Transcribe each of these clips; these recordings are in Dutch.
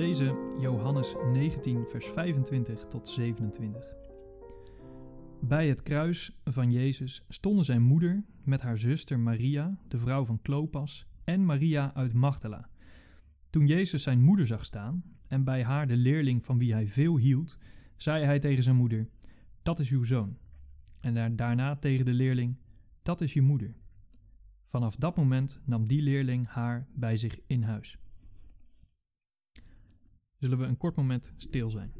lezen Johannes 19, vers 25 tot 27. Bij het kruis van Jezus stonden zijn moeder met haar zuster Maria, de vrouw van Klopas, en Maria uit Magdala. Toen Jezus zijn moeder zag staan en bij haar de leerling van wie hij veel hield, zei hij tegen zijn moeder: Dat is uw zoon. En daarna tegen de leerling: Dat is je moeder. Vanaf dat moment nam die leerling haar bij zich in huis. Zullen we een kort moment stil zijn?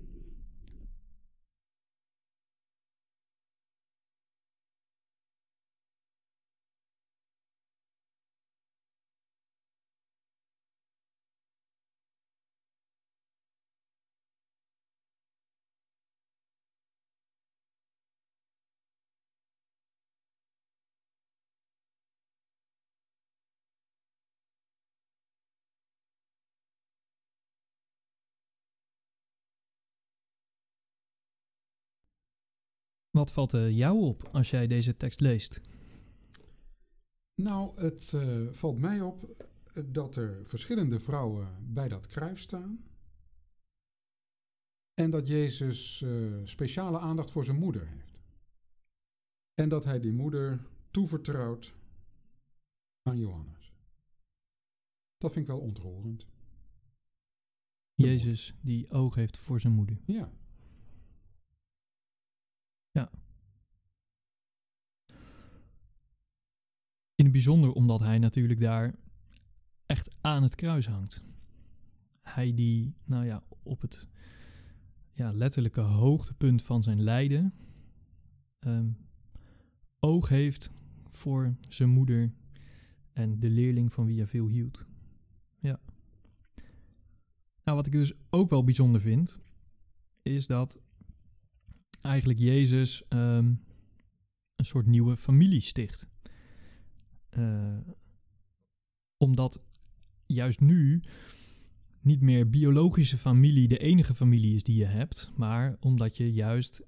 Wat valt er jou op als jij deze tekst leest? Nou, het uh, valt mij op dat er verschillende vrouwen bij dat kruis staan. En dat Jezus uh, speciale aandacht voor zijn moeder heeft. En dat hij die moeder toevertrouwt aan Johannes. Dat vind ik wel ontroerend. Jezus die oog heeft voor zijn moeder. Ja. In het bijzonder omdat hij natuurlijk daar echt aan het kruis hangt. Hij die, nou ja, op het ja, letterlijke hoogtepunt van zijn lijden um, oog heeft voor zijn moeder en de leerling van wie hij veel hield. Ja. Nou, wat ik dus ook wel bijzonder vind, is dat eigenlijk Jezus um, een soort nieuwe familie sticht. Uh, omdat juist nu niet meer biologische familie de enige familie is die je hebt, maar omdat je juist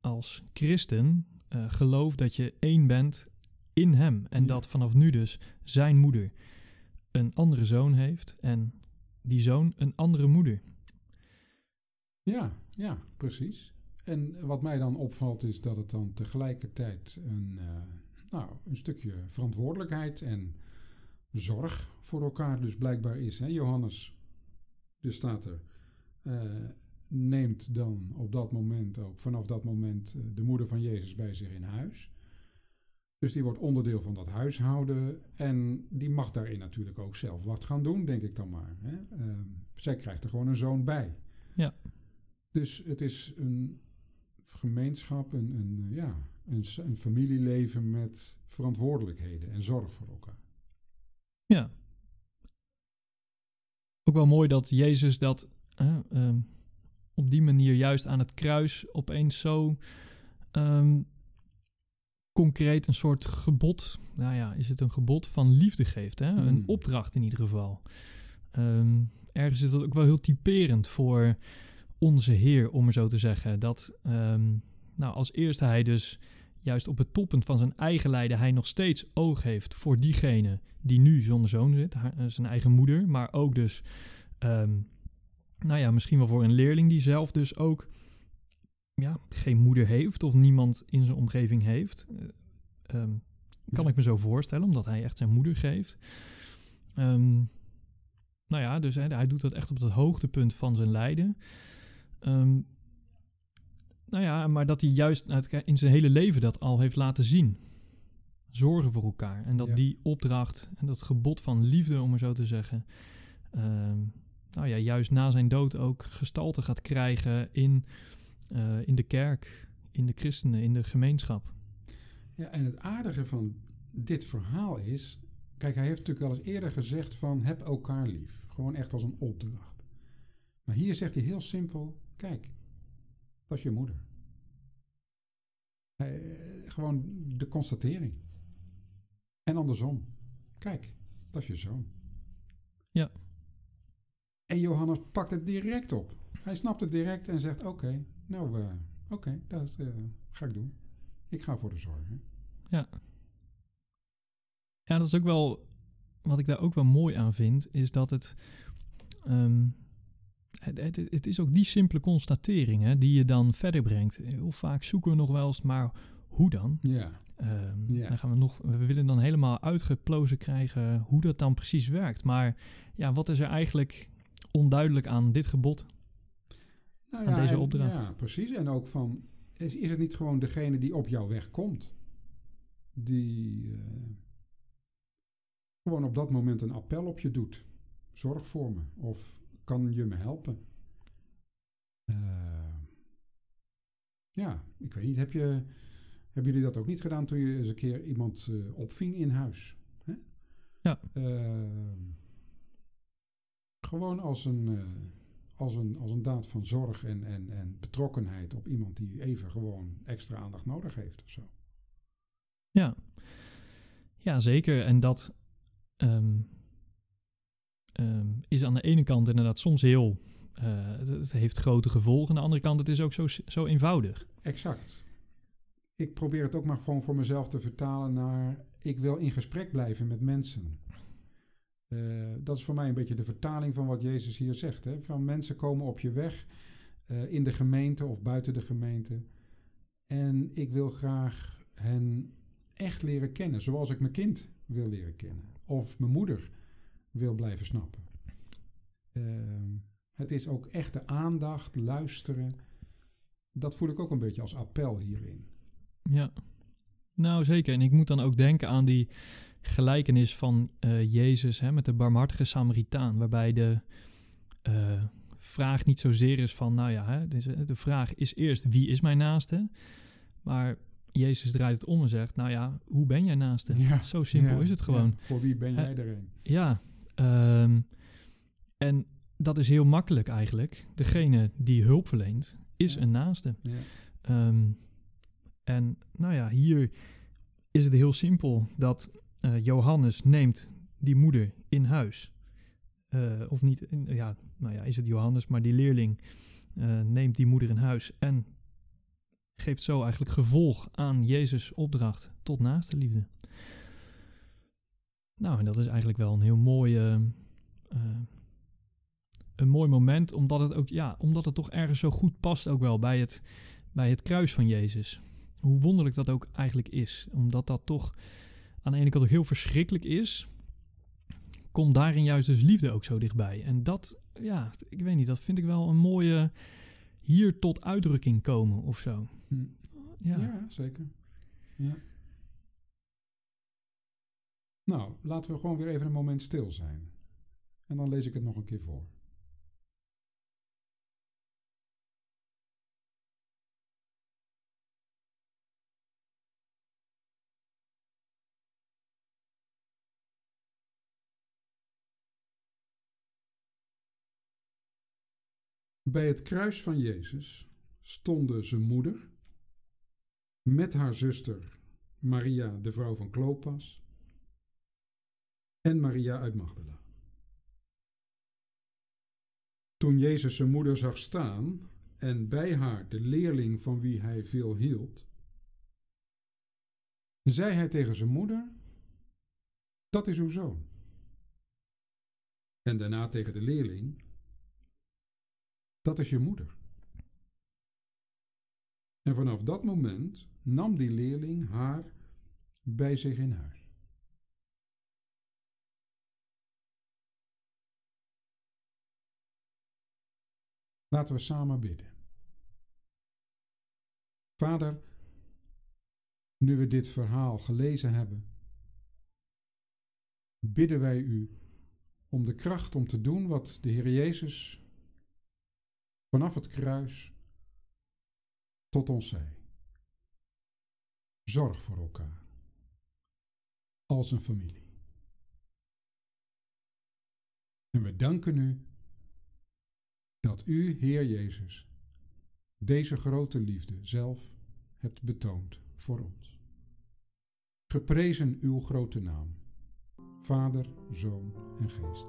als christen uh, gelooft dat je één bent in hem en dat vanaf nu dus zijn moeder een andere zoon heeft en die zoon een andere moeder. Ja, ja, precies. En wat mij dan opvalt is dat het dan tegelijkertijd een, uh, nou, een stukje verantwoordelijkheid en zorg voor elkaar dus blijkbaar is. Hè? Johannes, dus staat er, uh, neemt dan op dat moment ook, vanaf dat moment, uh, de moeder van Jezus bij zich in huis. Dus die wordt onderdeel van dat huishouden en die mag daarin natuurlijk ook zelf wat gaan doen, denk ik dan maar. Hè? zij krijgt er gewoon een zoon bij. Ja. Dus het is een gemeenschap, een, een, ja, een, een familieleven met verantwoordelijkheden en zorg voor elkaar. Ja. Ook wel mooi dat Jezus dat uh, op die manier juist aan het kruis opeens zo um, concreet een soort gebod, nou ja, is het een gebod van liefde geeft, hè? een mm. opdracht in ieder geval. Um, ergens is dat ook wel heel typerend voor onze Heer, om maar zo te zeggen. Dat, um, nou, als eerste hij dus juist op het toppunt van zijn eigen lijden, hij nog steeds oog heeft voor diegene die nu zonder zoon zit, haar, eh, zijn eigen moeder, maar ook dus, um, nou ja, misschien wel voor een leerling die zelf dus ook ja, geen moeder heeft of niemand in zijn omgeving heeft. Um, kan ja. ik me zo voorstellen, omdat hij echt zijn moeder geeft. Um, nou ja, dus hij, hij, doet dat echt op het hoogtepunt van zijn lijden. Um, nou ja, maar dat hij juist in zijn hele leven dat al heeft laten zien. Zorgen voor elkaar. En dat ja. die opdracht en dat gebod van liefde, om maar zo te zeggen. Um, nou ja, juist na zijn dood ook gestalte gaat krijgen in, uh, in de kerk, in de christenen, in de gemeenschap. Ja, en het aardige van dit verhaal is. Kijk, hij heeft natuurlijk al eens eerder gezegd van heb elkaar lief. Gewoon echt als een opdracht. Maar hier zegt hij heel simpel: kijk, dat is je moeder. Uh, gewoon de constatering. En andersom. Kijk, dat is je zoon. Ja. En Johannes pakt het direct op. Hij snapt het direct en zegt: Oké, okay, nou, uh, oké, okay, dat uh, ga ik doen. Ik ga voor de zorgen. Ja. Ja, dat is ook wel. Wat ik daar ook wel mooi aan vind, is dat het. Um, het, het, het, is ook die simpele constatering hè, die je dan verder brengt. Heel vaak zoeken we nog wel eens, maar hoe dan? Ja. Ehm, Ja. Dan gaan we nog, we willen dan helemaal uitgeplozen krijgen hoe dat dan precies werkt. Maar ja, wat is er eigenlijk onduidelijk aan dit gebod? Nou Aan deze opdracht. Ja, precies. En ook van, is, is het niet gewoon degene die op jouw weg komt? Die eh, gewoon op dat moment een appel op je doet. Zorg voor me. Of kan je me helpen? Eh, ja, ik weet niet. Heb je, hebben jullie dat ook niet gedaan toen je eens een keer iemand eh, opving in huis? Hè? Ja. Eh, gewoon als een, als, een, als een daad van zorg en, en, en betrokkenheid op iemand die even gewoon extra aandacht nodig heeft of zo. Ja, ja zeker. En dat ehm, ehm, is aan de ene kant inderdaad soms heel... eh, het, heeft grote gevolgen. Aan de andere kant, het is ook zo, zo eenvoudig. Exact. Ik probeer het ook maar gewoon voor mezelf te vertalen naar... ik wil in gesprek blijven met mensen. Eh, dat is voor mij een beetje de vertaling van wat Jezus hier zegt. Hè? Van mensen komen op je weg eh, in de gemeente of buiten de gemeente. En ik wil graag hen echt leren kennen. Zoals ik mijn kind wil leren kennen. Of mijn moeder wil blijven snappen. Ehm, het is ook echte aandacht, luisteren. Dat voel ik ook een beetje als appel hierin. Ja, nou zeker. En ik moet dan ook denken aan die gelijkenis van eh, Jezus hè, met de barmhartige Samaritaan, waarbij de eh, vraag niet zozeer is van, nou ja, hè, eh, de vraag is eerst wie is mijn naaste, maar Jezus draait het om en zegt, nou ja, hoe ben jij naaste? Ja, Zo simpel Ja, is het gewoon. ja. voor wie ben jij er een? Ja, ehm, en dat is heel makkelijk eigenlijk. Degene die hulp verleent, is Ja. een naaste. Ja. Ehm, en nou ja, hier is het heel simpel dat eh, Johannes neemt die moeder in huis. Eh, of niet, in- ja, nou ja, is het Johannes, maar die leerling eh, neemt die moeder in huis en geeft zo eigenlijk gevolg aan Jezus' opdracht tot naaste liefde. Nou, en dat is eigenlijk wel een heel mooi, eh, eh, een mooi moment, omdat het ook, ja, omdat het toch ergens zo goed past ook wel bij het, bij het kruis van Jezus. Hoe wonderlijk dat ook eigenlijk is, omdat dat toch aan de ene kant ook heel verschrikkelijk is, komt daarin juist dus liefde ook zo dichtbij. En dat, ja, ik weet niet, dat vind ik wel een mooie hier tot uitdrukking komen of zo. Hm. Ja, Ja, zeker. Ja. Nou, laten we gewoon weer even een moment stil zijn. En dan lees ik het nog een keer voor. Bij het kruis van Jezus stonden zijn moeder met haar zuster Maria, de vrouw van Klopas, en Maria uit Magdala. Toen Jezus zijn moeder zag staan en bij haar de leerling van wie hij veel hield, zei hij tegen zijn moeder: Dat is uw zoon. En daarna tegen de leerling: Dat is je moeder. En vanaf dat moment nam die leerling haar bij zich in huis. Laten we samen bidden. Vader, nu we dit verhaal gelezen hebben, bidden wij u om de kracht om te doen wat de Heer Jezus vanaf het kruis tot ons zei. Zorg voor elkaar. Als een familie. En we danken u dat u, Heer Jezus, deze grote liefde zelf hebt betoond voor ons. Geprezen uw grote naam, Vader, Zoon en Geest.